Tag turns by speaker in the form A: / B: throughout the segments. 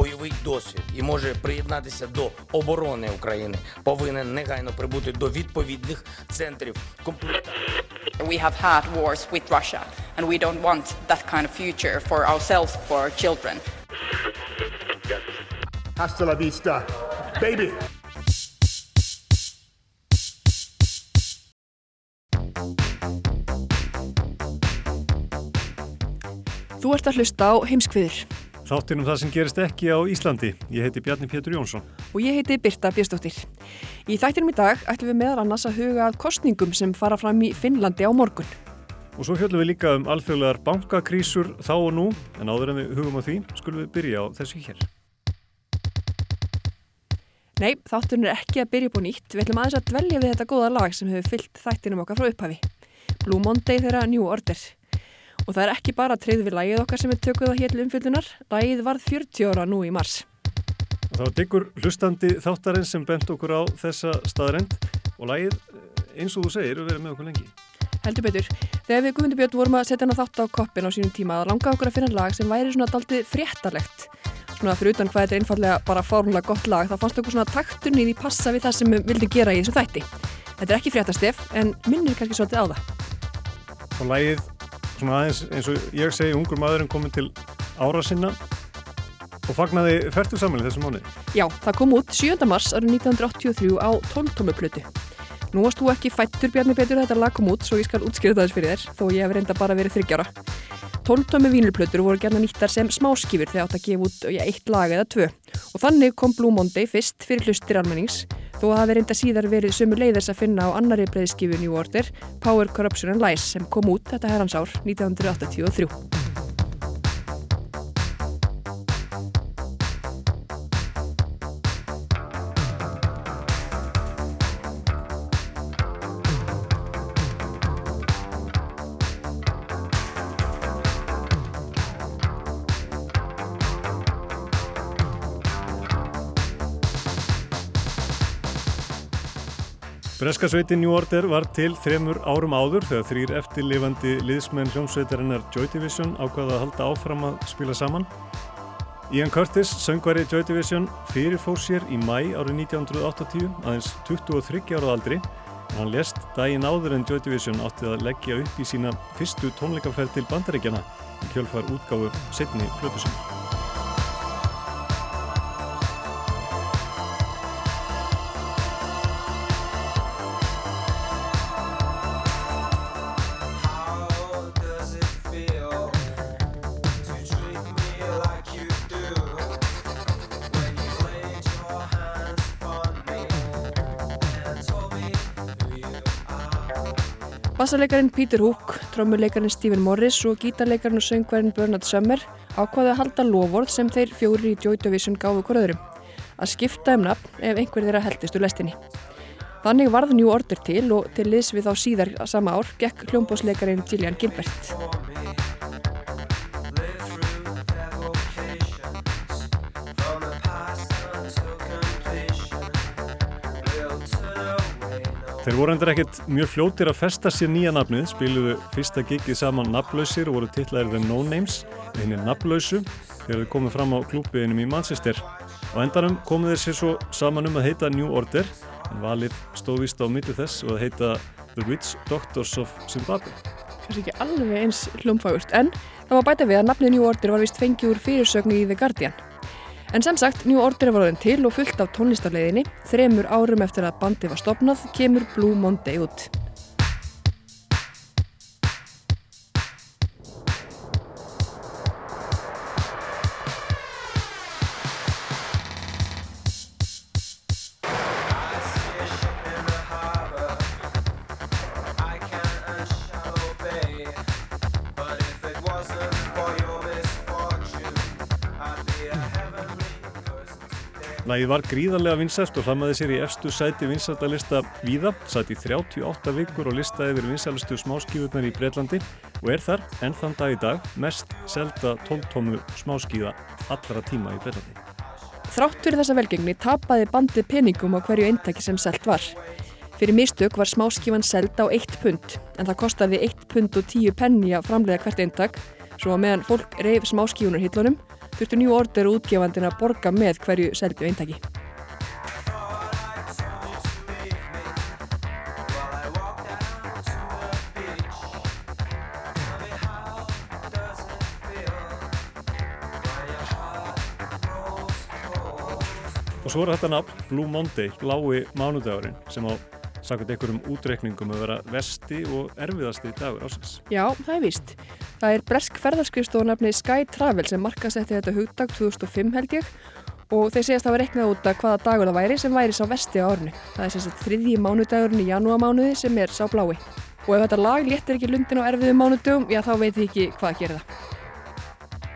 A: Бойовий досвід і може приєднатися до оборони України, повинен негайно прибути до відповідних центрів.
B: We have had wars with Russia, and we don't want that kind of future for ourselves, for our children.
C: Hasta la vista, baby!
D: Þú ert að hlusta á heimskviður.
E: Þáttir um það sem gerist ekki á Íslandi. Ég heiti Bjarni Pétur Jónsson.
D: Og ég heiti Birta Björnsdóttir. Í þættinum í dag ætlum við meðal annars að huga að kostningum sem fara fram í Finnlandi á morgun.
E: Og svo höllum við líka um alþjóðlegar bankakrísur þá og nú, en áður en við hugum á því, skulum við byrja á þessu hér.
D: Nei, þátturinn er ekki að byrja á nýtt. Við ætlum aðeins að dvelja við þetta góða lag sem hefur fyllt þættinum okkar frá upphafi. Blue Monday þeirra New Order. Og það er ekki bara að treyðu við lægið okkar sem við tökum það hér til umfyllunar. Lægið varð 40 ára nú í mars.
E: Og var diggur hlustandi þáttarins sem bent okkur á þessa staðrend og lægið, eins og þú segir, er verið með okkur lengi.
D: Heldur betur. Þegar við Guðmundur Björn vorum að setja hana þátt á koppin á sínum tíma, það langaði okkur að finna lag sem væri svona daldið fréttalegt. Svona fyrir utan hvað þetta er einfallega bara fárunlega gott lag, þá fannst okkur svona takturni í því passa við það sem við vildum gera í þessu þætti. Þetta er ekki fréttastef, en minnir kannski svolítið á það.
E: Og lægið svona aðeins eins og ég segi ungur maðurinn komin til ára sinna og fagnaði færtu samanlega þessum mánu.
D: Já, það kom út 7. mars árið 1983 á 12 tómu plötu. Nú varst þú ekki fættur Bjarni Petur þetta lag kom út svo ég skal útskýra það þess fyrir þér þó ég hef reynda bara verið þryggjára. 12 tómi vínulplötur voru gerna nýttar sem smáskifir þegar átt að gefa út já, eitt lag eða tvö og þannig kom Blue Monday fyrst fyrir hlustir almennings þó hafi reynda síðar verið sömu leiðis að finna á annari breyðskifu New Order Power, Corruption and Lies sem kom út þetta herrans ár 1983.
E: Breskasveitin New Order var til þremur árum áður þegar þrýr eftirlifandi liðsmenn hljómsveitarinnar Joy Division ákvaða að halda áfram að spila saman. Ian Curtis, söngvari Joy Division, fyrirfór sér í mæ árið 1980, aðeins 23 árað aldri. Hann lest daginn áður en Joy Division átti að leggja upp í sína fyrstu tónleikaferð til bandaríkjana í kjölfar útgáfu setni flutusum.
D: Bassarleikarin Peter Hook, trommuleikarin Stephen Morris og gítarleikarin og söngverðin Bernard Summer ákvaði að halda lofórð sem þeir fjóri í Joy Division gáðu hver öðrum að skipta um nafn ef einhver þeirra heldist úr lestinni. Þannig varð New Order til og til liðs við á síðar sama ár gekk hljómbósleikarin Gillian Gilbert.
E: Þeir voru endur ekkert mjög fljótir að festa sér nýja nafnið, spiluðu fyrsta gigið saman nafnlausir og voru titlaðir The No Names, henni nafnlausu, þegar þau komið fram á klúpiðinum í Manchester. Á endanum komuð þeir sér svo saman um að heita New Order, en valið stóðvist á milli þess og að heita The Witch Doctors of Zimbabwe.
D: Kanski ekki alveg eins hljómfagurt, en það var bæta við að nafnið New Order var vist fengið úr fyrirsögnu í The Guardian. En sem sagt, New Order var orðin til og fullt af tónlistarleiðinni. Þremur árum eftir að bandi var stopnað kemur Blue Monday út.
E: Lægið var gríðarlega vinsælt og hlammaði sér í efstu sæti vinsældalista Víða, sæti 38 vikur og listaði yfir vinsælustu smáskíðurnar í Breitlandi og er þar, enn þann dag í dag, mest selda 12-tómu smáskíða allra tíma í Breitlandi.
D: Þrátt fyrir þessa velgengni tapaði bandið peningum á hverju eintaki sem selt var. Fyrir mistök var smáskífan seld á 1 pund en það kostiði 1 pund og 10 penni að framlega hvert eintak svo að meðan fólk reyf smáskífunar hillunum þurftu njú order útgefandin að borga með hverju seldu eintaki.
E: Og svo er þetta nafn Blue Monday, blái mánudagurinn, sem á sakvæmt einhverjum útreikningum að vera vesti og erfiðasti dagur ásins.
D: Já, það er víst. Það er bresk ferðarskrifstofunafni Sky Travel sem markasetti þetta hugdag 2005 held ég og þeir segast að það var reiknað út að hvaða dagur það væri sem væri sá vesti á árnu. Það er sem sagt þriðji mánudagurinn í janúamánuði sem er sá blái. Og ef þetta lag léttir ekki lundin á erfiðum mánudögum, já þá veit ég ekki hvað að gera það.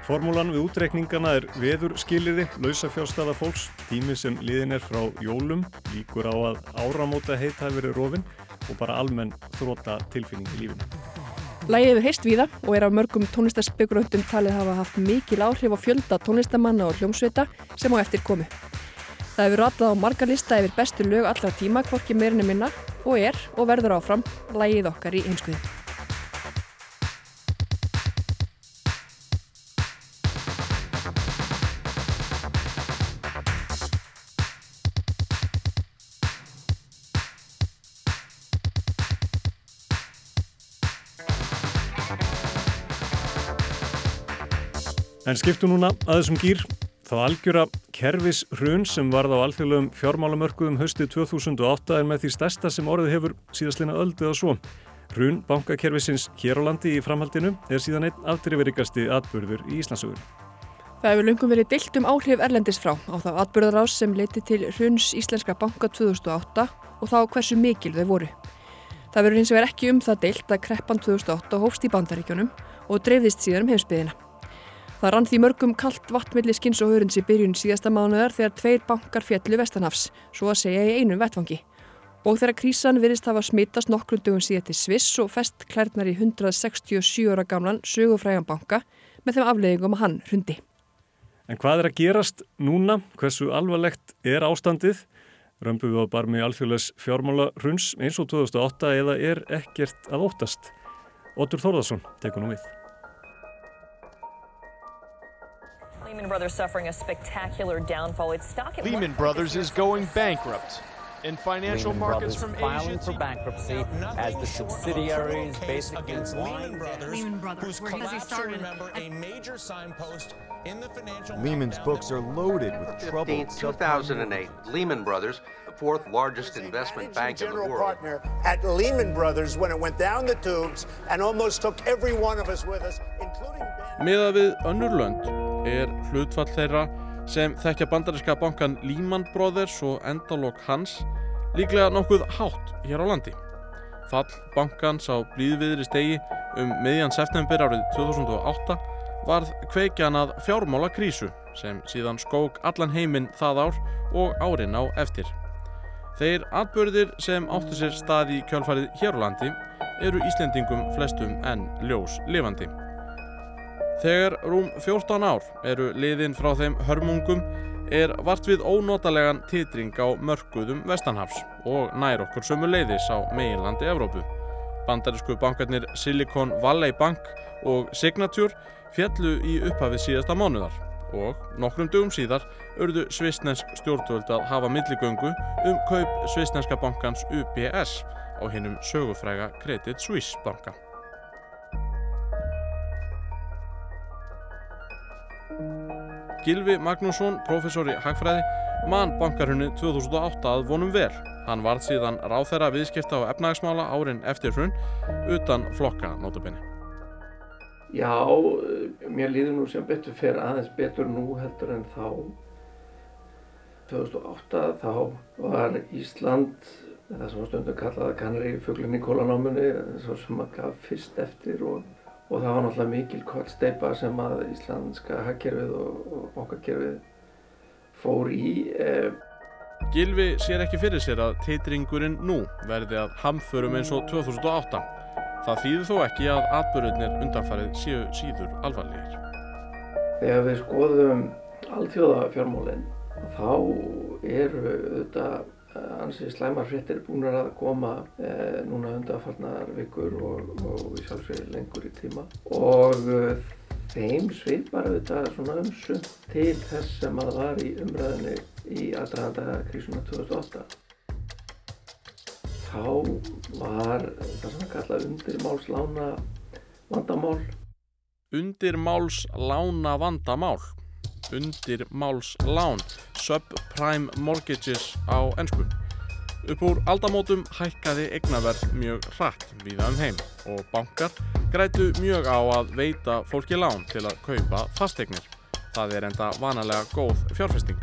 E: Formúlan við útreikningana er veður skiliði, lausafjárstaða fólks, tími sem liðin er frá jólum, líkur á að áramóta heit hafi verið rofin og bara almenn þróta tilfinning í lífinu.
D: Lægið er heist víða og er af mörgum tónlistarspekuröndum talið hafa haft mikil áhrif á fjölda tónlistamanna og hljómsveita sem á eftir komu. Það hefur ratað á marga lista yfir bestu lög allra tíma, hvorki meirinni minna og er og verður áfram lægið okkar í heimskuði.
E: En skiptu núna að þessum gýr þá algjöra kervis hrun sem varð á alþjóðlegum fjármálamörkuðum höstið 2008 er með því stærsta sem orðið hefur síðastlina öldið og svo. Hrun bankakervisins hér á landi í framhaldinu er síðan einn afdrifirikasti atbyrður í Íslandsögur.
D: Það hefur lungum verið dilt um áhrif Erlendis frá á þá atbyrðarás sem leiti til hruns Íslenska banka 2008 og þá hversu mikil þau voru. Það verður hins vegar ekki um það dilt að kreppan 2008 hófst í bandaríkjónum og dreifðist síðan um heimsbyðina. Það rann því mörgum kallt vatnmilli skins og hörunds í byrjun síðasta mánuðar þegar tveir bankar fjallu vestanhafs, svo að segja í einum vettfangi. Og þegar krísan virðist hafa smittast nokkrum dögum síðan til Sviss og fest klærnar í 167 ára gamlan sögufrægan banka með þeim afleggingum að hann hrundi.
E: En hvað er að gerast núna? Hversu alvarlegt er ástandið? Römbu við á barmi alþjóðlegs fjármála hruns eins og 2008 eða er ekkert að óttast? Otur Þórðarsson tekur nú við.
F: Lehman Brothers suffering a spectacular downfall. Its stock at
G: Lehman Brothers is going bankrupt. In financial
H: Lehman
G: markets
H: Brothers
G: from
H: filing
G: Asia
H: for bankruptcy as the subsidiaries basically
I: Lehman Brothers,
J: Lehman Brothers,
I: whose
J: because he
I: collapse,
J: started
I: remember, a major signpost in the financial
K: Lehman's books are loaded with troubled
L: 2008, Lehman Brothers, the fourth largest investment bank in the world.
M: partner at Lehman Brothers when it went down the tubes and almost took every one of us with us, including
N: Miðað við önnur lönd er hlutfall þeirra sem þekkja bandaríska bankan Lehman Brothers og endalok hans líklega nokkuð hátt hér á landi. Fall bankans á blíðviðri stegi um miðjan september árið 2008 varð kveikjan að fjármála krísu sem síðan skók allan heiminn það ár og árin á eftir. Þeir atbörðir sem áttu sér stað í kjálfarið hér á landi eru Íslendingum flestum en ljós lifandi. Þegar rúm 14 ár eru liðin frá þeim hörmungum er vart við ónotalegan titring á mörkuðum vestanhafs og nær okkur sömu leiðis á meginlandi Evrópu. Bandarísku bankarnir Silicon Valley Bank og Signature fjallu í upphafið síðasta mánuðar og nokkrum dögum síðar urðu svisnesk stjórnvöld að hafa milligöngu um kaup svisneska bankans UBS á hinnum sögufræga Credit Suisse banka. Gilvi Magnússon, professor í hagfræði, mann bankarhunni 2008 að vonum vel. Hann varð síðan ráþæra viðskipta og efnagsmála árin eftir hrun utan flokka notabenni.
O: Já, mér líður nú sem betur fyrir aðeins betur nú heldur en þá 2008 þá var Ísland það sem var stundum kallað kannari fugglinni kólanámunni svo sem að gaf fyrst eftir og, og það var náttúrulega mikil kollsteipa sem að íslandska hagkerfið og, bankakerfið fór í. Eh...
N: Gilvi sér ekki fyrir sér að teitringurinn nú verði að hamförum eins og 2008. Það þýður þó ekki að atbyrðunir undanfarið séu síður alvarlegir.
O: Þegar við skoðum alþjóðafjármálinn þá eru auðvitað ansi slæmar fréttir búin að koma eh, núna undanfarnar vikur og, og við sjálfsveit lengur í tíma. Og eh, þeim svipar auðvitað svona umsum til þess sem að var í umræðinni í aðdraðanda krísuna 2008 þá var það sem að kalla undirmálslána vandamál.
N: Undirmálslána vandamál undirmálslán subprime mortgages á ennsku. Upp úr aldamótum hækkaði eignaverð mjög hratt viða um heim og bankar grætu mjög á að veita fólki lán til að kaupa fasteignir. Það er enda vanalega góð fjárfesting.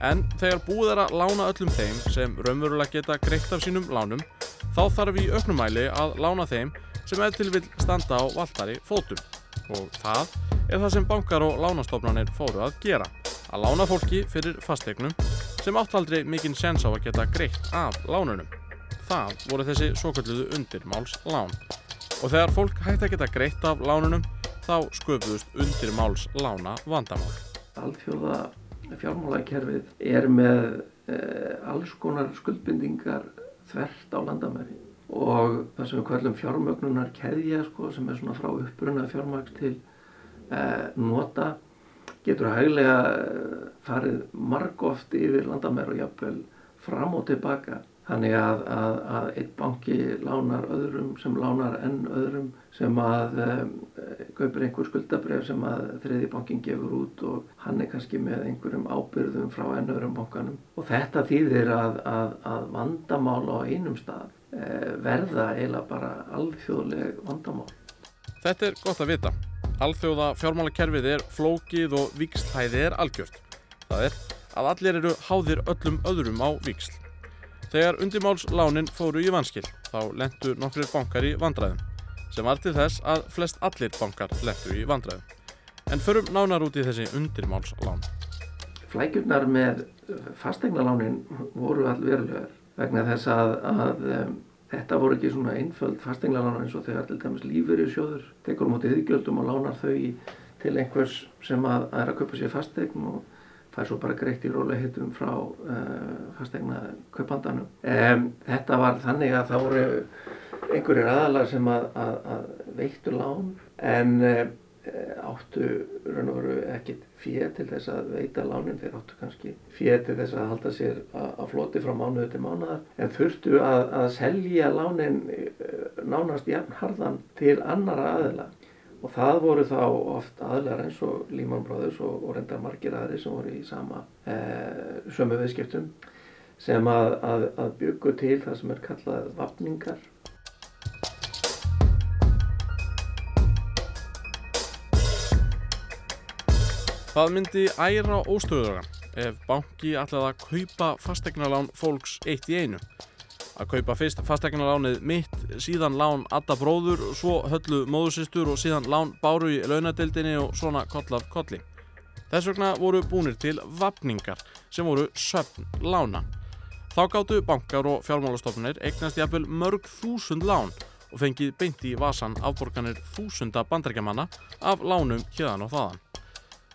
N: En þegar búið er að lána öllum þeim sem raunverulega geta greitt af sínum lánum, þá þarf í auknumæli að lána þeim sem eða til vil standa á valtari fótum. Og það er það sem bankar og lánastofnanir fóru að gera. Að lána fólki fyrir fasteignum sem áttaldri mikinn sens á að geta greitt af lánunum. Það voru þessi svokölluðu undirmáls lán. Og þegar fólk hætti að geta greitt af lánunum, þá sköpuðust undirmáls lána vandamál.
O: Alþjóða fjármálakerfið er með eh, alls konar skuldbindingar þvert á landamæri og það sem við kallum fjármögnunar keðja sko, sem er svona frá uppruna fjármægs til nota getur hæglega farið margóft yfir landamæri og jafnvel fram og tilbaka þannig að, að, að einn banki lánar öðrum sem lánar enn öðrum sem að um, kaupir einhver skuldabref sem að þriði bankin gefur út og hann er kannski með einhverjum ábyrðum frá enn öðrum bankanum og þetta þýðir að, að vandamál á einum stað eh, verða eiginlega bara alþjóðleg vandamál.
N: Þetta er gott að vita. Alþjóða fjármálakerfið er flókið og vikslhæði er algjört. Það er að allir eru háðir öllum öðrum á viksl. Þegar undirmálslánin fóru í vanskil þá lendu nokkrir bankar í vandræðum sem var til þess að flest allir bankar lendu í vandræðum. En förum nánar út í þessi undirmálslán.
O: Flækjurnar með fastegnalánin voru allverulegar vegna þess að, að þetta voru ekki svona einföld fastegnalánar eins og þegar til dæmis lífur í sjóður tekur mútið yðgjöldum og lánar þau til einhvers sem að, að er að köpa sér fastegn og fær svo bara greitt í róleihitum frá uh, fastegna kaupandanum. Um, þetta var þannig að það voru einhverjir aðalar sem að, að, að veittu lán en uh, áttu raun og veru ekkit fér til þess að veita lánin, þeir áttu kannski fér til þess að halda sér að floti frá mánuðu til mánuðar en þurftu að, að selja lánin nánast jafnharðan til annara aðila og það voru þá oft aðlar eins og Lehman Brothers og, og reyndar margir aðri sem voru í sama eh, sömu viðskiptum sem að, að, að byggu til það sem er kallað vapningar.
N: Það myndi æra óstöðugan ef banki ætlaði að kaupa fastegnalán fólks eitt í einu að kaupa fyrst fastegnalánið mitt, síðan lán Adda bróður, svo höllu móðursistur og síðan lán Báru í launadeildinni og svona koll af kolli. Þess vegna voru búnir til vapningar sem voru söfn lána. Þá gáttu bankar og fjármálastofnir eignast jafnvel mörg þúsund lán og fengið beint í vasan afborganir þúsunda bandarækjamanna af lánum hérðan og þaðan.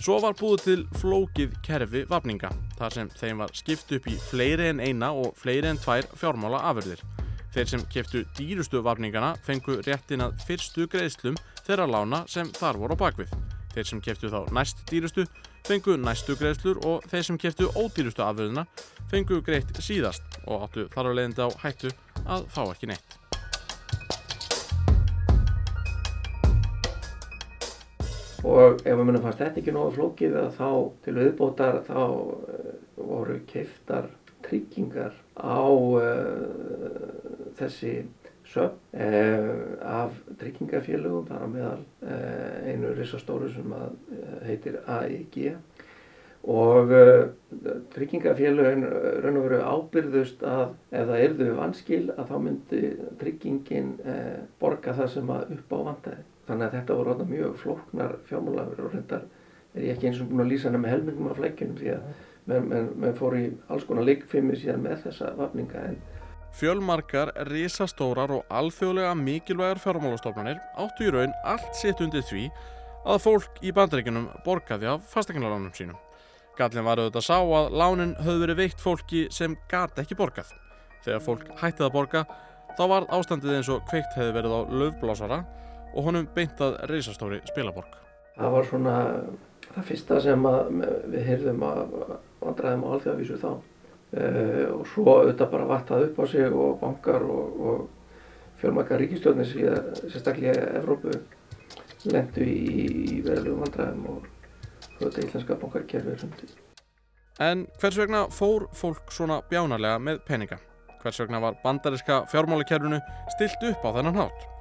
N: Svo var búið til flókið kerfi vapninga, þar sem þeim var skipt upp í fleiri en eina og fleiri en tvær fjármála afurðir. Þeir sem keftu dýrustu vapningana fengu réttin að fyrstu greiðslum þeirra lána sem þar voru á bakvið. Þeir sem keftu þá næst dýrustu fengu næstu greiðslur og þeir sem keftu ódýrustu afurðina fengu greitt síðast og áttu þar á leiðindi á hættu að fá ekki neitt.
O: Og ef við munum fannst þetta ekki nógu flókið að þá til viðbótar þá uh, voru keiftar tryggingar á uh, þessi söp uh, af tryggingafélögum þar á meðal einu risastóru sem að, heitir AEG og tryggingafélögin raun og veru ábyrðust að ef það erðu vanskil að þá myndi tryggingin borga það sem að upp á vantæði þannig að þetta voru mjög flóknar fjármálafur og reyndar er ég ekki eins og búin að lýsa hana með helmingum af flækjunum því að menn, menn, menn fór í alls konar leikfimi síðan með þessa vafninga en
N: Fjölmarkar, risastórar og alþjóðlega mikilvægar fjármálastofnanir áttu í raun allt sitt undir því að fólk í bandaríkunum borgaði af fastegnarlánum sínum. Gallin var auðvitað sá að lánin höfðu verið veikt fólki sem gati ekki borgað. Þegar fólk hættið að borga þá var ástandið eins og kveikt hefði verið á löfblásara og honum beintað risastóri spilaborg.
O: Það var svona það fyrsta sem við heyrðum að vandræðum á alþjóðavísu þá. Uh, og svo auðvitað bara vattað upp á sig og bankar og, og fjölmaka ríkistjóðnir sérstaklega Evrópu lendu í, verðilegu vandræðum og auðvitað íslenska bankarkerfi er hundi.
N: En hvers vegna fór fólk svona bjánarlega með peninga? Hvers vegna var bandariska fjármálakerfinu stilt upp á þennan hátt?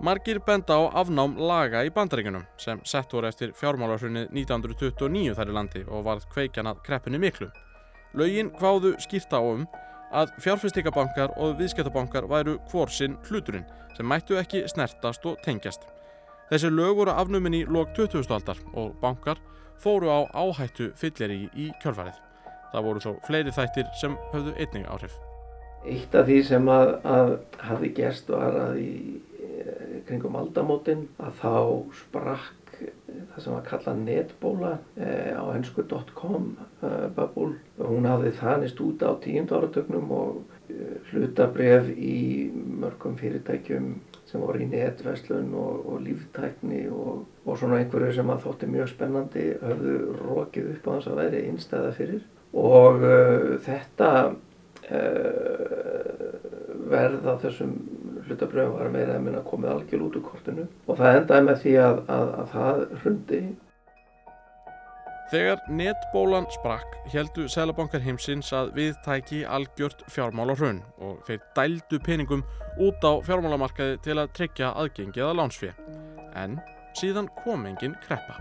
N: Margir benda á afnám laga í bandaríkunum sem sett voru eftir fjármálarhrunnið 1929 þar í landi og varð kveikjan að kreppunni miklu. Laugin hvaðu skipta á um að fjárfyrstíkabankar og viðskiptabankar væru hvorsinn hluturinn sem mættu ekki snertast og tengjast. Þessi lög voru afnumin í lok 20. aldar og bankar fóru á áhættu fylleri í kjölfarið. Það voru þó fleiri þættir sem höfðu einning áhrif.
O: Eitt af því sem að, að hafi gerst var að í kringum aldamótin að þá sprakk það sem var kallað netbóla eh, á ennsku.com eh, bubble. Hún hafði þanist út á tíund áratögnum og eh, hlutabref í mörgum fyrirtækjum sem voru í netverslun og, og líftækni og, og svona einhverju sem að þótti mjög spennandi höfðu rókið upp á þess að veri einstæða fyrir og uh, þetta uh, verða þessum hlutabröðum var meira að minna komið algjörl út úr kortinu og það endaði með því að, að, að það hrundi.
N: Þegar netbólan sprakk heldu Sælabankar heimsins að við tæki algjört fjármála hrun og þeir dældu peningum út á fjármálamarkaði til að tryggja aðgengið að lánsfið. En síðan kom engin kreppa.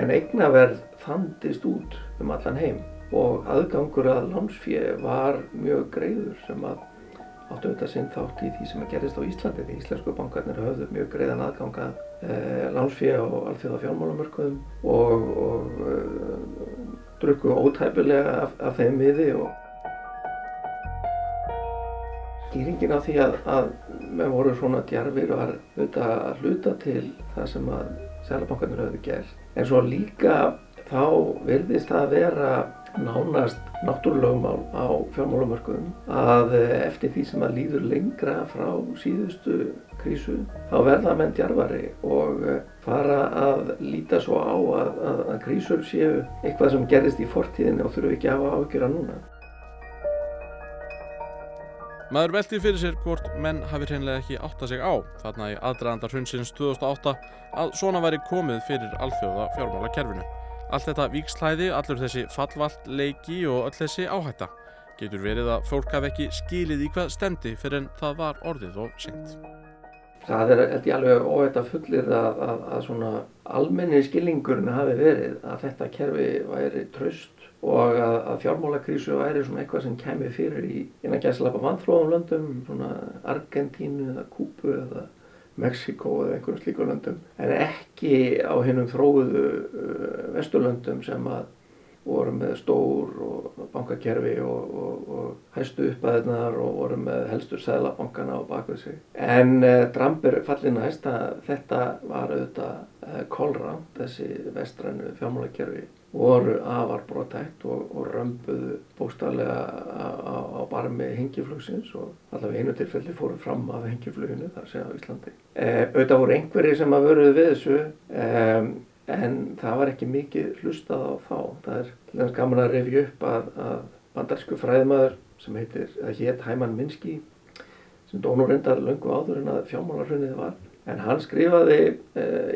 O: En eignaverð þandist út um allan heim og aðgangur að lánsfjö var mjög greiður sem að áttu auðvitað sinn þátt í því sem að gerist á Íslandi því íslensku bankarnir höfðu mjög greiðan aðganga eh, lánsfjö á alþjóða fjármálamörkuðum og, og eh, drukku ótæpilega af, af þeim miði og skýringin á því að, að með voru svona djarfir var auðvitað að hluta til það sem að selabankarnir höfðu gert. En svo líka þá verðist það að vera nánast náttúrulögumál á fjármálamörkuðum að eftir því sem að líður lengra frá síðustu krísu þá verða menn djarfari og fara að líta svo á að, að, að krísur séu eitthvað sem gerist í fortíðinni og þurfu ekki að hafa ágjöra núna.
N: Maður veldi fyrir sér hvort menn hafi hreinlega ekki átta sig á þarna í aðdraðandar hrunsins 2008 að svona væri komið fyrir alþjóða fjármálakerfinu. Allt þetta víkslæði, allur þessi fallvalt leiki og öll þessi áhætta getur verið að fólk hafi ekki skilið í hvað stemdi fyrir en það var orðið og sint.
O: Það er held ég alveg óhætt að fullir að, að, að svona almenni skilningurinn hafi verið að þetta kerfi væri tröst og að, að fjármálakrísu væri svona eitthvað sem kemur fyrir í innan gæslappa vantflóðum löndum, svona Argentínu eða Kúpu eða Mexiko eða einhverjum slíkur löndum en ekki á hennum þróuðu uh, vesturlöndum sem að voru með stór og bankakerfi og, og, og hæstu uppaðirnar og voru með helstur sæðlabankana á bakvið sig. En uh, Trump er fallin næst að þetta var auðvitað uh, kolram, þessi vestrænu fjármálakerfi voru afar brotætt og, og römbuðu bóstaflega á, á, barmi hengiflugsins og allavega einu tilfelli fóru fram af hengifluginu þar sé á Íslandi. E, auðvitað voru einhverjir sem að vöruðu við þessu e, en það var ekki mikið hlustað á þá. Það er dæmis gaman að revja upp að, að bandarísku fræðmaður sem heitir, eða hétt Hæman Minski sem dónur reyndar löngu áður en að fjármálarhrunnið var En hann skrifaði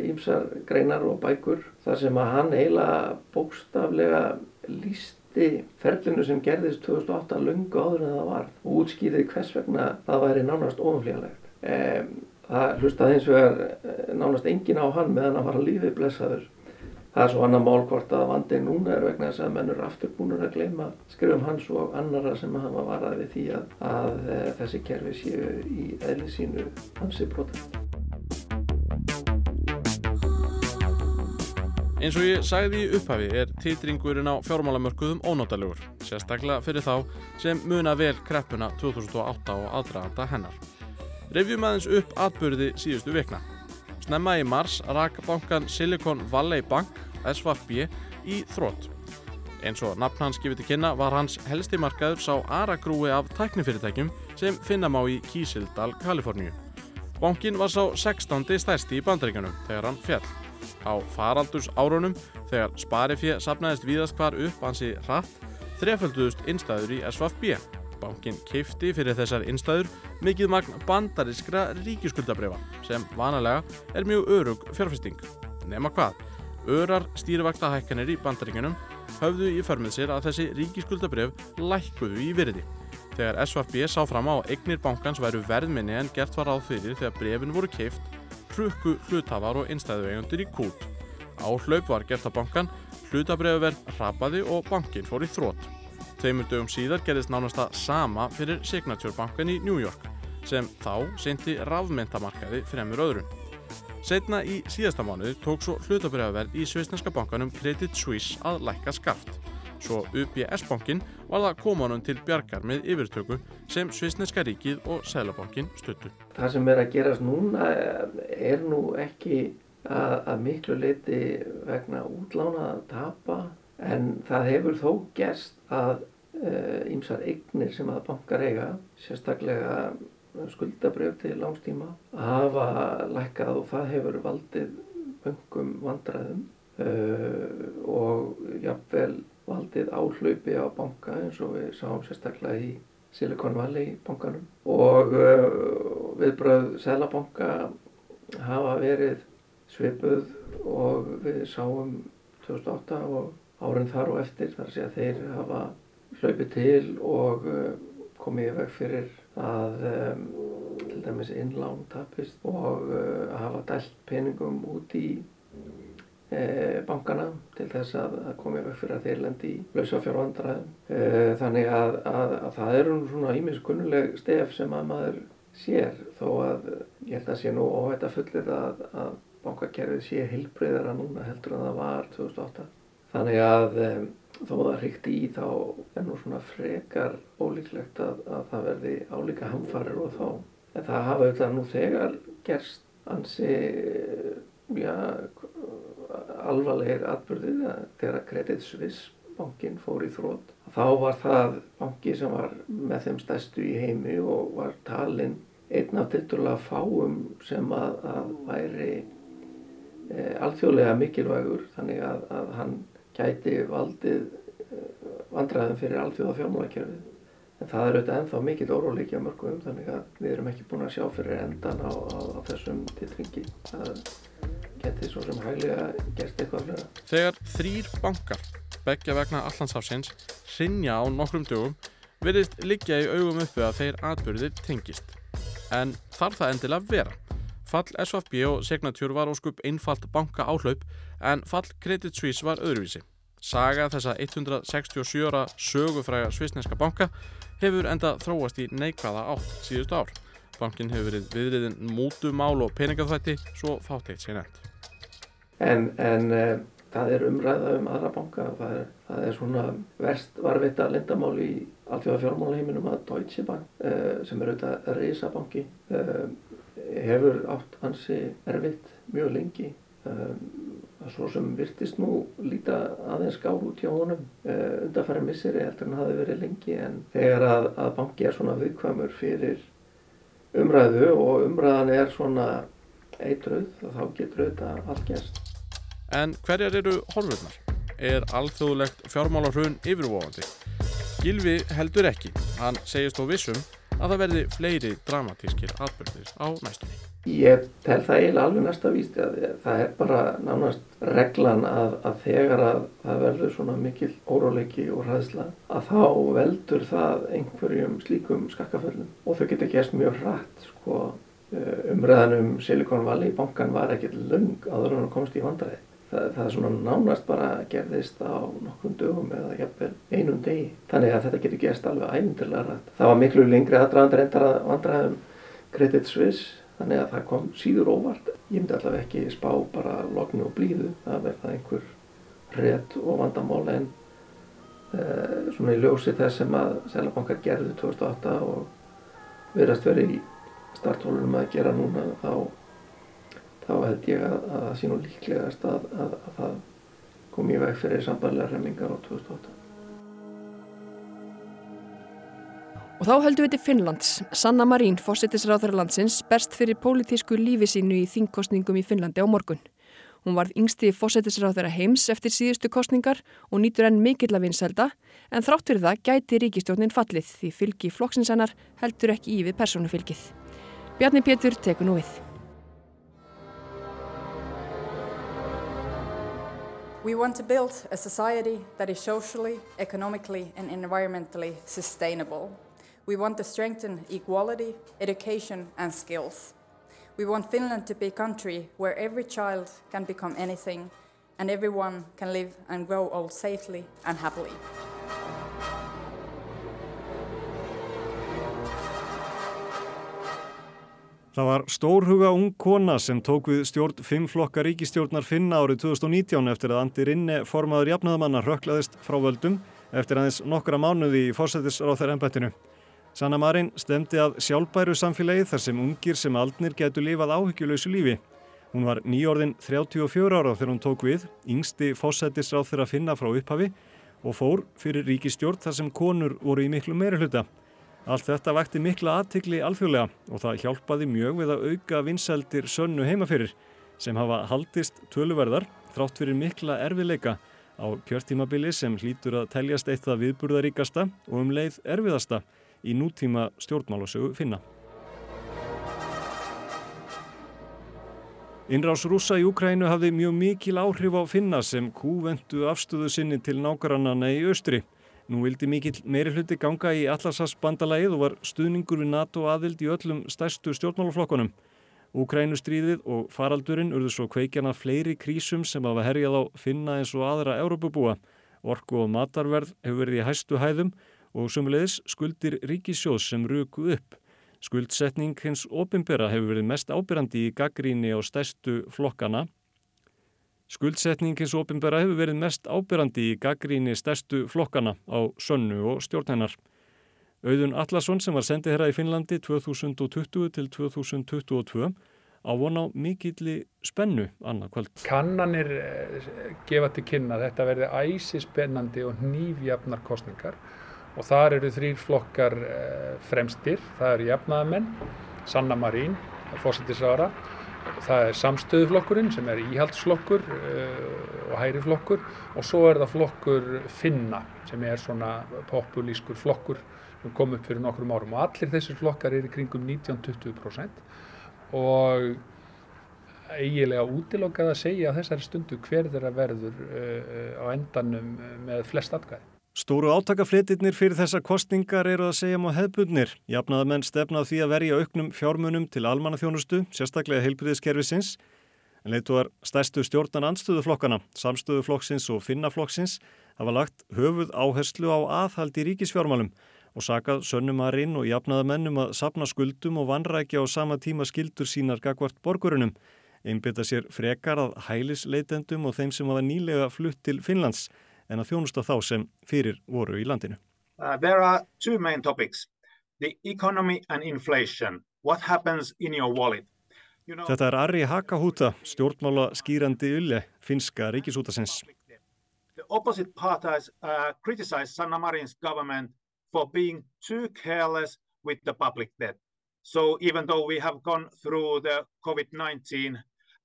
O: ímsar uh, greinar og bækur þar sem að hann eiginlega bókstaflega lísti ferlinu sem gerðist 2008 lungu áður en það var og útskýði hvers vegna það væri nánast ofanflíðalegt. Um, það hlustaði eins og er nánast engin á hann meðan hann var að lífi blessaður. Það er svo annar mál hvort að vandin núna er vegna þess að mennur aftur búinur að gleyma skrifum hans og annara sem hafa varað við því að, að, að þessi kerfi séu í eðli sínu hansi brotum.
N: Eins og ég sagði í upphafi er titringurinn á fjármálamörkuðum ónátalegur, sérstaklega fyrir þá sem muna vel kreppuna 2008 og aðdraganda hennar. Revjum aðeins upp atbyrði síðustu vikna. Snemma í mars rak bankan Silicon Valley Bank, SVB, í þrótt. Eins og nafn hans gefið til kynna var hans helsti markaður sá aragrúi af tæknifyrirtækjum sem finna má í Kísildal, Kaliforníu. Bankin var sá 16. stærsti í bandaríkanum þegar hann fjall. Á faraldurs árunum þegar sparifið sapnaðist víðast hvar upp hansi hratt þrefölduðust innstæður í SVB. Bankin keifti fyrir þessar innstæður mikið magn bandariskra ríkiskuldabrifa sem vanalega er mjög örug fjárfesting. Nema hvað, örar stýrivaktahækkanir í bandaríkanum höfðu í förmið sér að þessi ríkiskuldabrif lækkuðu í virði. Þegar SVB sá fram á eignir bankans væru verðminni en gert var áð fyrir þegar brefin voru keift, hrukku hlutafar og innstæðueigundir í kút. Á hlaup var gert að bankan, hlutabrifaverð rapaði og bankin fór í þrótt. Tveimur dögum síðar gerðist nánast það sama fyrir Signature bankan í New York sem þá seinti rafmyntamarkaði fremur öðrun. Setna í síðasta mánuði tók svo hlutabrifaverð í svisneska bankanum Credit Suisse að lækka skaft. Svo UBS-bankin var það komanum til bjargar með yfirtöku sem Svisneska ríkið og Sælabankin stuttu.
O: Það sem er að gerast núna er nú ekki að, að miklu leiti vegna útlána að tapa en það hefur þó gerst að ýmsar uh, eignir sem að bankar eiga, sérstaklega skuldabrjöf til langstíma, hafa lækkað og það hefur valdið böngum vandræðum uh, og jafnvel valdið áhlaupi á banka eins og við sáum sérstaklega í Silicon Valley bankanum. Og uh, viðbröð Sælabanka hafa verið svipuð og við sáum 2008 og árin þar og eftir þar segja að þeir hafa hlaupið til og uh, komið í veg fyrir að um, til dæmis innlán tapist og uh, hafa dælt peningum út í bankana til þess að, koma í veg fyrir að þeir lendi í lausa fjárvandræðum. E, þannig að, að, að það eru svona ímiskunnuleg stef sem að maður sér þó að ég held að sé nú óhætt að fullir að, að bankakerfið sé hilbreyðara núna heldur en það var 2008. Þannig að um, þó það hrykti í þá er nú svona frekar ólíklegt að, að það verði álíka hamfarir og þá. En það hafa auðvitað nú þegar gerst ansi, já, alvarlegir atbyrðir þegar Credit Suisse bankin fór í þrótt. Þá var það banki sem var með þeim stærstu í heimi og var talinn einn af tilturlega fáum sem að, að væri e, alþjóðlega mikilvægur þannig að, að hann gæti valdið vandræðum fyrir alþjóða fjármálakerfið. En það er auðvitað ennþá mikill óróleiki á mörgum þannig að við erum ekki búin að sjá fyrir endan á, á, á þessum titringi. Það geti svo sem hæglega gerst eitthvað fleira.
N: Þegar þrýr bankar, begja vegna Allandshafsins, hrinja á nokkrum dögum, verðist liggja í augum uppi að þeir atbyrðir tengist. En þarf það endilega vera. Fall SVB og Signature var óskup einfalt banka áhlaup en fall Credit Suisse var öðruvísi. Saga þessa 167 ára sögufræga svisneska banka hefur enda þróast í neikvæða átt síðustu ár. Bankin hefur verið viðriðin mútumál og peningaþvætti svo fátteitt sér nefnt.
O: En, en uh, það er umræða um aðra banka. Það er, það er svona verst varvita lindamál í alltjóða fjármálaheiminum að Deutsche Bank uh, sem er auðvitað reysabanki uh, hefur átt hansi erfitt mjög lengi. Svo sem virtist nú líta aðeins skár út hjá honum undanfæri misseri heldur en hafi verið lengi en þegar að, að banki er svona viðkvæmur fyrir umræðu og umræðan er svona eitruð þá getur auðvitað allt gerst.
N: En hverjar eru horfurnar? Er alþjóðlegt fjármálarhrun yfirvofandi? Gilvi heldur ekki. Hann segist þó vissum að það verði fleiri dramatískir atbyrðir á næstunni.
O: Ég tel það eiginlega alveg næsta víst að það er bara nánast reglan að, að þegar að það verður svona mikil óróleiki og hræðsla að þá veldur það einhverjum slíkum skakkaföllum og þau geta gæst mjög hratt sko umræðan um Silicon Valley bankan var ekkert lung en hann komst í vandræði. Það, það svona nánast bara gerðist á nokkrum dögum eða jafnvel einum degi. Þannig að þetta getur gæst alveg ævindirlega rætt. Það var miklu lengri aðdraðandur endar að vandræðum Credit Suisse Þannig að það kom síður óvart. Ég myndi allavega ekki spá bara lognu og blíðu. Það verða einhver rétt og vandamál en uh, svona í ljósi þess sem að Sælabankar gerði 2008 og verðast verið í starthólunum að gera núna þá, þá held ég að, að það sé nú líklegast að, að, að það kom í veg fyrir sambarlega remmingar á 2008.
D: Og þá höldum við til Finnlands. Sanna Marín, fósittisráþara landsins, berst fyrir pólitísku lífi sínu í þingkostningum í Finnlandi á morgun. Hún varð yngsti fósittisráþara heims eftir síðustu kostningar og nýtur enn mikill að vinselda, en þrátt fyrir það gæti ríkistjórnin fallið því fylgi flokksinsennar heldur ekki í við persónufylgið. Bjarni Pétur tekur nú við.
B: We want to build a society that is socially, economically and environmentally sustainable. We want to strengthen equality, education and skills. We want Finland to be a country where every child can become anything and everyone can live and grow old safely and happily.
E: Það var stórhuga ung kona sem tók við stjórn fimm flokka ríkistjórnar finna árið 2019 eftir að Andi Rinne formaður jafnaðamanna rökklaðist frá völdum eftir aðeins nokkra mánuði í fórsættisráð þeirra ennbættinu. Sanna Marin stemdi að sjálfbæru samfélagi þar sem ungir sem aldnir getur lifað áhyggjuleysu lífi. Hún var nýjórðin 34 ára þegar hún tók við, yngsti fórsættisráð þeirra finna frá upphafi og fór fyrir ríkistjórn þar sem konur voru í miklu meiri hluta. Allt þetta vakti mikla aðtikli alþjóðlega og það hjálpaði mjög við að auka vinseldir sönnu heimafyrir sem hafa haldist töluverðar þrátt fyrir mikla erfiðleika á kjörtímabili sem hlýtur að teljast eitt það viðburðaríkasta og um leið erfiðasta í nútíma stjórnmálasögu finna. Innrás rúsa í Ukrænu hafði mjög mikil áhrif á finna sem kúvendu afstöðu sinni til nákvæmannana í austri. Nú vildi mikill meiri hluti ganga í Allarsasbandalagið og var stuðningur við NATO aðild í öllum stærstu stjórnmálaflokkunum. Ukrænustríðið og faraldurinn urðu svo kveikjana fleiri krísum sem hafa herjað á finna eins og aðra Európabúa. Orku og matarverð hefur verið í hæstu hæðum og sumulegis skuldir ríkissjós sem ruku upp. Skuldsetning hins opimbera hefur verið mest ábyrrandi í gaggríni á stærstu flokkana Skuldsetning hins opimbera hefur verið mest ábyrrandi í gaggríni stærstu flokkana á sönnu og stjórnhennar. Auðun Allarsson sem var sendið herra í Finnlandi 2020 til 2022 á von á mikilli spennu annað kvöld.
J: Kannanir gefa til kynna þetta verði æsi spennandi og nýfjafnar kostningar og þar eru þrýr flokkar fremstir. Það eru jafnaðamenn, Sanna Marín, fósittisára það er samstöðuflokkurinn sem er íhaldsflokkur uh, og hæriflokkur og svo er það flokkur Finna sem er svona populískur flokkur sem kom upp fyrir nokkrum árum og allir þessir flokkar eru kringum 19-20% og eigilega útilokkað að segja að þessari stundu hver þeirra verður uh, á endanum með flest atkvæði.
E: Stóru átakaflitirnir fyrir þessa kostningar eru að segja má hefbundnir. Jafnaða menn stefna á því að verja auknum fjármunum til almannaþjónustu, sérstaklega heilbriðiskerfisins. En leituar stærstu stjórnan anstöðuflokkana, samstöðuflokksins og finnaflokksins hafa lagt höfuð áherslu á aðhald í ríkisfjármálum og sakað sönnumarinn og jafnaða mennum að sapna skuldum og vanrækja á sama tíma skildur sínar gagvart borgurunum. Einbytta sér frekar að hælisleitendum og þeim sem hafa nýlega flutt til Finnlands en að þjónusta þá sem fyrir voru í landinu.
P: Uh, there are two main topics. The economy and inflation. What happens in your wallet?
E: You know, Þetta er Ari Hakahúta, stjórnmála skýrandi ulle finska ríkisútasins.
P: The opposite parties uh, criticize Sanna Marin's government for being too careless with the public debt. So even though we have gone through the COVID-19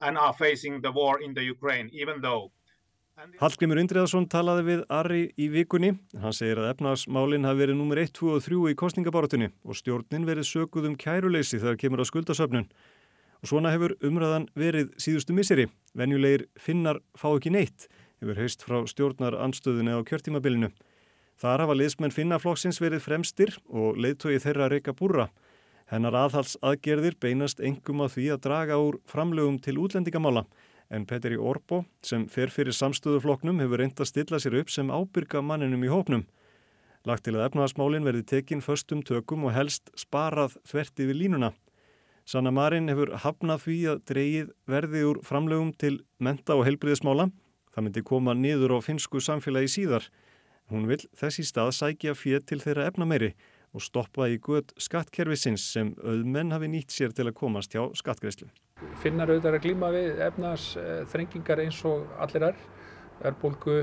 P: and are facing the war in the Ukraine, even though
E: Hallgrimur Indriðarsson talaði við Ari í vikunni. Hann segir að efnagsmálinn hafi verið nummer 1, 2 og 3 í kostningabáratunni og stjórnin verið sökuð um kæruleysi þegar kemur á skuldasöfnun. Og svona hefur umræðan verið síðustu miseri. Venjulegir finnar fá ekki neitt, hefur heist frá stjórnar anstöðunni á kjörtímabilinu. Þar hafa liðsmenn finnaflokksins verið fremstir og leiðtói þeirra reyka búra. Hennar aðhals aðgerðir beinast engum að því að draga úr framlögum til útlendingamála en Petri Orbo sem fer fyrir samstöðufloknum hefur reynd að stilla sér upp sem ábyrga manninum í hópnum. Lagt til að efnaðasmálinn verði tekinn förstum tökum og helst sparað þvert yfir línuna. Sanna Marin hefur hafnað því að dreyið verði úr framlegum til menta og helbriðismála. Það myndi koma niður á finsku samfélagi síðar. Hún vil þessi stað sækja fér til þeirra efnameiri og stoppa í guð skattkerfisins sem auðmenn hafi nýtt sér til að komast hjá skattgreðslu.
J: Finnar auðvitað að glíma við efnas þrengingar eins og allir er, erbólgu,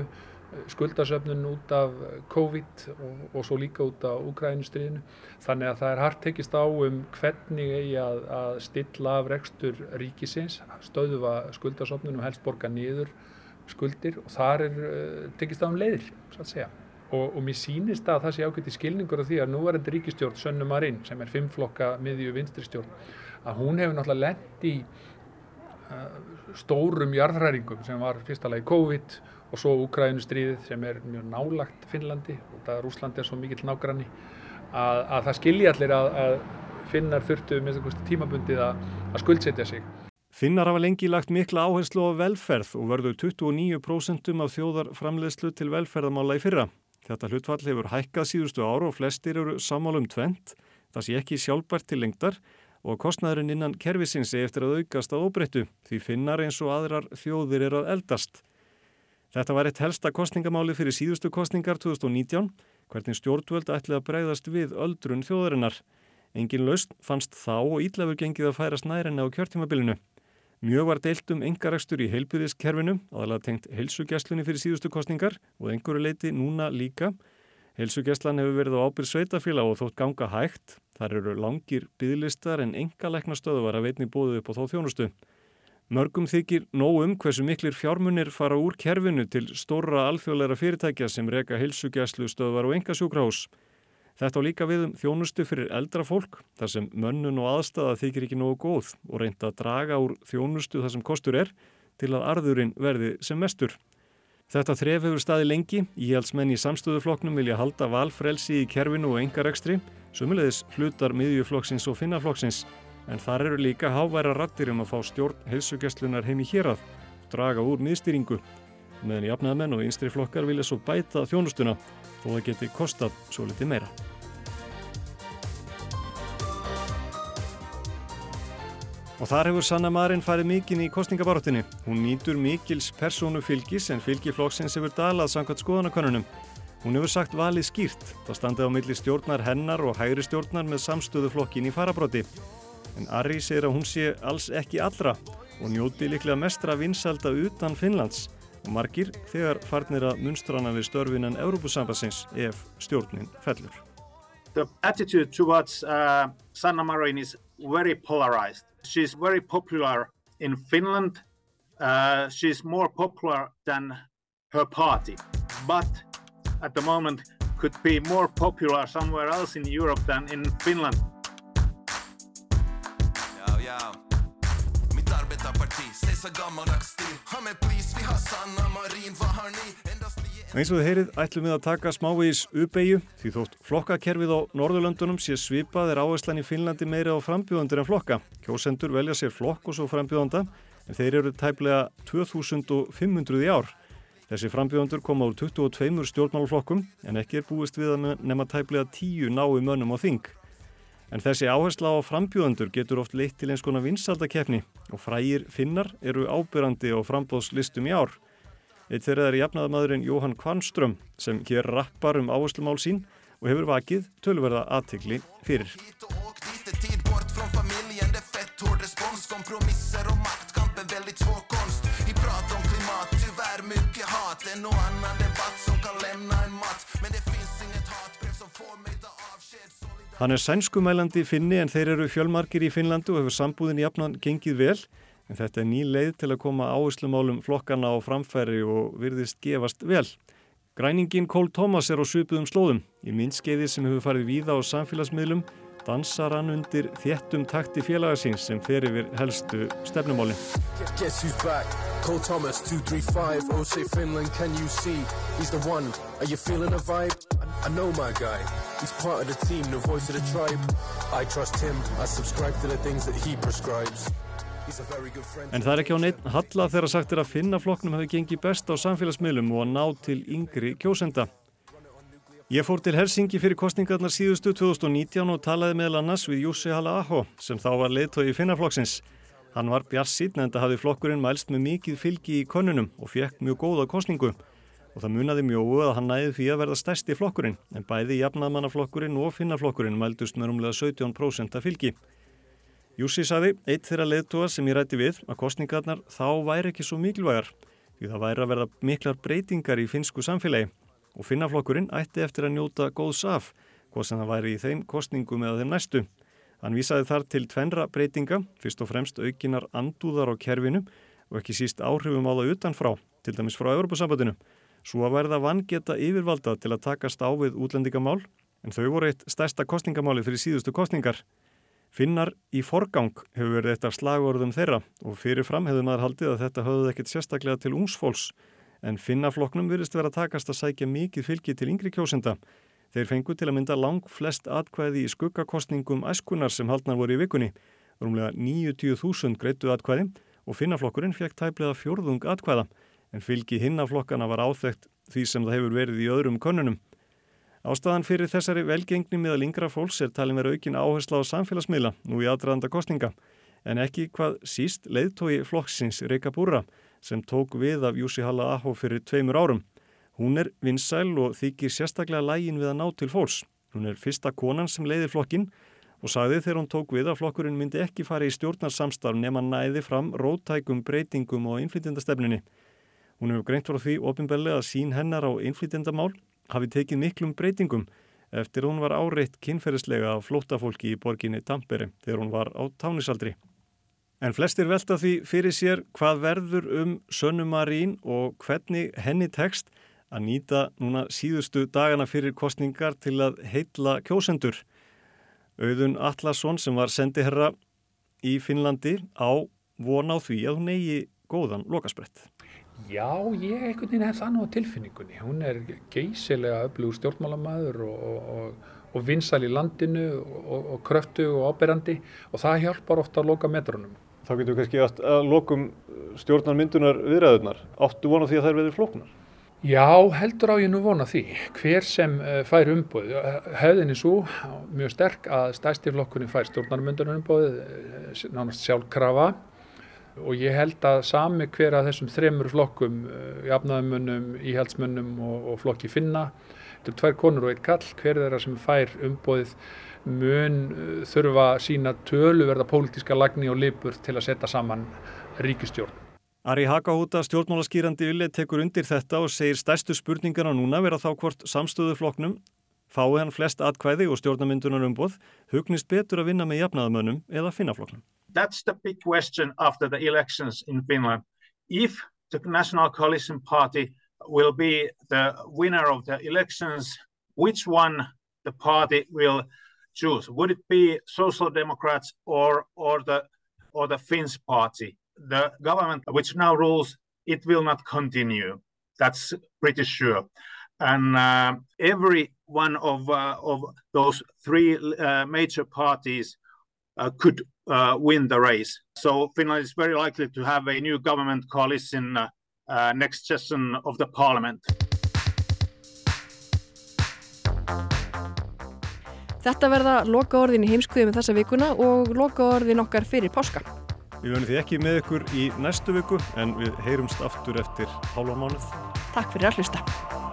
J: skuldasöfnun út af COVID og, og svo líka út af Úgrænustriðinu. Þannig að það er hart tekist á um hvernig eigi að, að stilla af rekstur ríkisins, stöðuva skuldasöfnun og helst borga niður skuldir og þar er uh, tekist á um leiðir, svo að segja. Og, og mér sýnist að það sé ákveðt í skilningur af því að núvarendi ríkistjórn Sönnu Marín sem er fimmflokka miðju vinstristjórn að hún hefur náttúrulega lent í uh, stórum jarðræringum sem var fyrstalega í COVID og svo Úkrænustríðið sem er mjög nálagt Finnlandi og það er Úslandi er svo mikill nágranni að, að það skilji allir að, að finnar þurftu með tímabundið að, að skuldsetja sig.
E: Finnar hafa lengi lagt mikla áherslu á velferð og verður 29% af þjóðar framleiðslu til velferðamála í fyrra. Þetta hlutfall hefur hækkað síðustu ára og flestir eru sammálum tvent, það sé ekki sjálfbært til lengdar og kostnæðurinn innan kervisins er eftir að aukast að óbreyttu því finnar eins og aðrar þjóðir er að eldast. Þetta var eitt helsta kostningamáli fyrir síðustu kostningar 2019, hvernig stjórnvöld ætlið að breyðast við öldrun þjóðarinnar. Engin laust fannst þá og íllafur gengið að færast nærinni á kjörtímabilinu. Mjög var deilt um engarekstur í heilbyrðiskerfinu, aðalega tengt heilsugjastlunni fyrir síðustu kostningar og einhverju leiti núna líka. Heilsugjastlan hefur verið á ábyrð sveitafíla og þótt ganga hægt. Þar eru langir bygglistar en engalegna stöðu var að veitni bóðu upp á þó þjónustu. Mörgum þykir nóg um hversu miklir fjármunir fara úr kerfinu til stóra alþjóðleira fyrirtækja sem reka heilsugjastlu stöðvar og engasjúkrahús. Þetta á líka við um þjónustu fyrir eldra fólk þar sem mönnun og aðstæða þykir ekki nógu góð og reynda að draga úr þjónustu þar sem kostur er til að arðurinn verði sem mestur. Þetta þref hefur staði lengi, íhaldsmenn í samstöðuflokknum vilja halda valfrelsi í kerfinu og engarekstri, sumulegðis hlutar miðjuflokksins og finnaflokksins, en þar eru líka háværa rattir um að fá stjórn heilsugjastlunar heim í hérað draga úr miðstýringu, meðan jafnaðamenn og einstri flokkar vilja svo bæta þjónustuna þó það geti kostað svo litið meira. Og þar hefur Sanna Marin farið mikinn í kostningabarottinni. Hún nýtur mikils persónu fylgis en fylgi flokksins hefur dalað samkvæmt skoðanakonunum. Hún hefur sagt valið skýrt. Það standið á milli stjórnar hennar og hægri stjórnar með samstöðu flokkin í farabrotti. En Ari segir að hún sé alls ekki allra og njóti líklega mestra vinsalda utan Finnlands og margir þegar farnir að munstrana við störfinan Európusambassins ef stjórnin fellur.
P: The attitude towards uh, Sanna Marin is very polarized. She's very popular in Finland. Uh, she's more popular than her party, but at the moment could be more popular somewhere else in Europe than in Finland.
Q: Ja, ja. Mitt arbetarparti, säg så gammaldags stil. Ha mig please, vi har Sanna Marin, vad har ni?
E: Eins og þið heyrið ætlum við að taka smávegis uppeyju því þótt flokkakerfið á Norðurlöndunum sé svipað er áherslan í Finnlandi meiri á frambjóðandur en flokka. Kjósendur velja sér flokk og svo frambjóðanda en þeir eru tæplega 2500 í ár. Þessi frambjóðandur koma úr 22 stjórnmálflokkum en ekki er búist við að nema tæplega 10 nái mönnum á þing. En þessi áhersla á frambjóðandur getur oft leitt til eins konar vinsaldakefni og frægir finnar eru ábyrrandi á frambóðslistum í ár. Eitt þeirra er jafnaðamadurinn Jóhann Kvarnström sem hér rappar um áherslumál sín og hefur vakið tölverða aðtegli fyrir.
Q: Vi pratar om klimat, tyvärr mycket hat En och annan debatt som kan lämna en
E: Hann er sænskumælandi finni en þeir eru fjölmarkir í Finnlandu og hefur sambúðin jafnan gengið vel en þetta er ný leið til að koma áherslumálum flokkana á framfæri og virðist gefast vel. Græningin Cole Thomas er á svipuðum slóðum. Í myndskeiði sem hefur farið víða á samfélagsmiðlum dansar hann undir þéttum takti félagasins sem fer yfir helstu stefnumáli.
R: Guess who's back? Cole Thomas 235 Osei Finland can you see He's the one Are you feeling the vibe? I, I know my guy He's part of the team The voice of the tribe I trust him I subscribe to the things that he prescribes He's a very good friend
E: En það er ekki á neitt halla þegar sagt er að finna flokknum hefur gengið best á samfélagsmiðlum og að ná til yngri kjósenda. Ég fór til Helsingi fyrir kostningarnar síðustu 2019 og talaði meðal annars við Jussi Halla-Aho sem þá var leiðtói finnaflokksins. Hann var bjart síðan en það hafði flokkurinn mælst með mikið fylgi í konunum og fekk mjög góða kostningu. Og það munaði mjóu að hann næði því að verða stærsti flokkurinn en bæði jafnamannaflokkurinn og finnaflokkurinn mældust með rúmlega 17% af fylgi. Jussi saði, eitt þeirra leiðtóa sem ég rætti við að kostningarnar þá væri ekki svo mikilvægar því það væri að verða miklar breytingar í finsku samfélagi og finnaflokkurinn ætti eftir að njóta góðs af, hvað sem það væri í þeim kostningum eða þeim næstu. Hann vísaði þar til tvenra breytinga, fyrst og fremst aukinar andúðar á kerfinu og ekki síst áhrifum á það utanfrá, til dæmis frá Europasambandinu. Svo að verða vangeta yfirvalda til að takast á við útlendingamál, en þau voru eitt stærsta kostningamáli fyrir síðustu kostningar. Finnar í forgang hefur verið eitt af slagorðum þeirra og fyrirfram hefur maður haldið að þetta höfðu ekkert sérstaklega til ungsfólks en finnafloknum virðist vera takast að sækja mikið fylgi til yngri kjósenda. Þeir fengu til að mynda lang flest atkvæði í skuggakostningum æskunar sem haldnar voru í vikunni, rúmlega 90.000 greitu atkvæði og finnaflokkurinn fekk tæplega fjórðung atkvæða, en fylgi hinnaflokkana var áþekkt því sem það hefur verið í öðrum konunum. Ástæðan fyrir þessari velgengni meðal yngra fólks er talin verið aukin áhersla á samfélagsmiðla nú í aðdraðanda kostninga, en ekki hvað síst leiðtói flokksins Reykja Búra sem tók við af Jussi Halla Aho fyrir tveimur árum. Hún er vinsæl og þykir sérstaklega lægin við að ná til fólks. Hún er fyrsta konan sem leiði flokkin og sagði þegar hún tók við að flokkurinn myndi ekki fara í stjórnarsamstarf nema næði fram rótækum breytingum og innflytjandastefninni. Hún hefur greint frá því ofinbellega að sín hennar á innflytjandamál hafi tekið miklum breytingum eftir hún var áreitt kynferðislega af flótafólki í borginni Tampere þegar hún var á tánisaldri. En flestir velta því fyrir sér hvað verður um Sönnumarín og hvernig henni tekst að nýta núna síðustu dagana fyrir kostningar til að heitla kjósendur. Auðun Atlasson sem var sendiherra í Finnlandi á von á því að hún eigi góðan lokasbrett.
J: Já, ég einhvern veginn hef það nú á tilfinningunni. Hún er geysilega öflugur stjórnmálamæður og, og, og, og vinsal í landinu og kröftu og áberandi og það hjálpar ofta að loka metrunum.
E: Þá getur við kannski að, að lokum stjórnarmyndunar viðræðunar. Áttu vona því að þær verður flóknar?
J: Já, heldur á ég nú vona því. Hver sem uh, fær umbóð, hefðinni svo mjög sterk að stæstiflokkunni fær stjórnarmyndunar umbóð, uh, nánast sjálfkrafa og ég held að sami hver að þessum þremur flokkum, jafnaðumunum, íhaldsmunum og, og flokki finna, þetta er tvær konur og einn kall, hver þeirra sem fær umbóðið mun uh, þurfa sína töluverða pólitíska lagni og lipur til að setja saman ríkistjórn.
E: Ari Hakahúta, stjórnmálaskýrandi Ulle, tekur undir þetta og segir stærstu spurningana núna vera þá hvort samstöðufloknum fái hann flest atkvæði og stjórnamyndunar umboð hugnist betur að vinna með jafnaðamönnum eða finnaflokknum.
P: That's the big question after the elections in Finland. If the National Coalition Party will be the winner of the elections, which one the party will choose? Would it be Social Democrats or or the or the Finns party? The government which now rules it will not continue. That's pretty sure. And uh, every one of uh, of those three uh, major parties uh, could uh, win the race. So Finland is very likely to have a new government coalition uh, next session of the parliament.
D: Þetta verða loka orðin í heimskuðum þessa vikuna og loka orðin okkar fyrir páska.
E: Við verðum því ekki með ykkur í næstu viku en við heyrumst aftur eftir hálfa mánuð.
D: Takk fyrir að hlusta.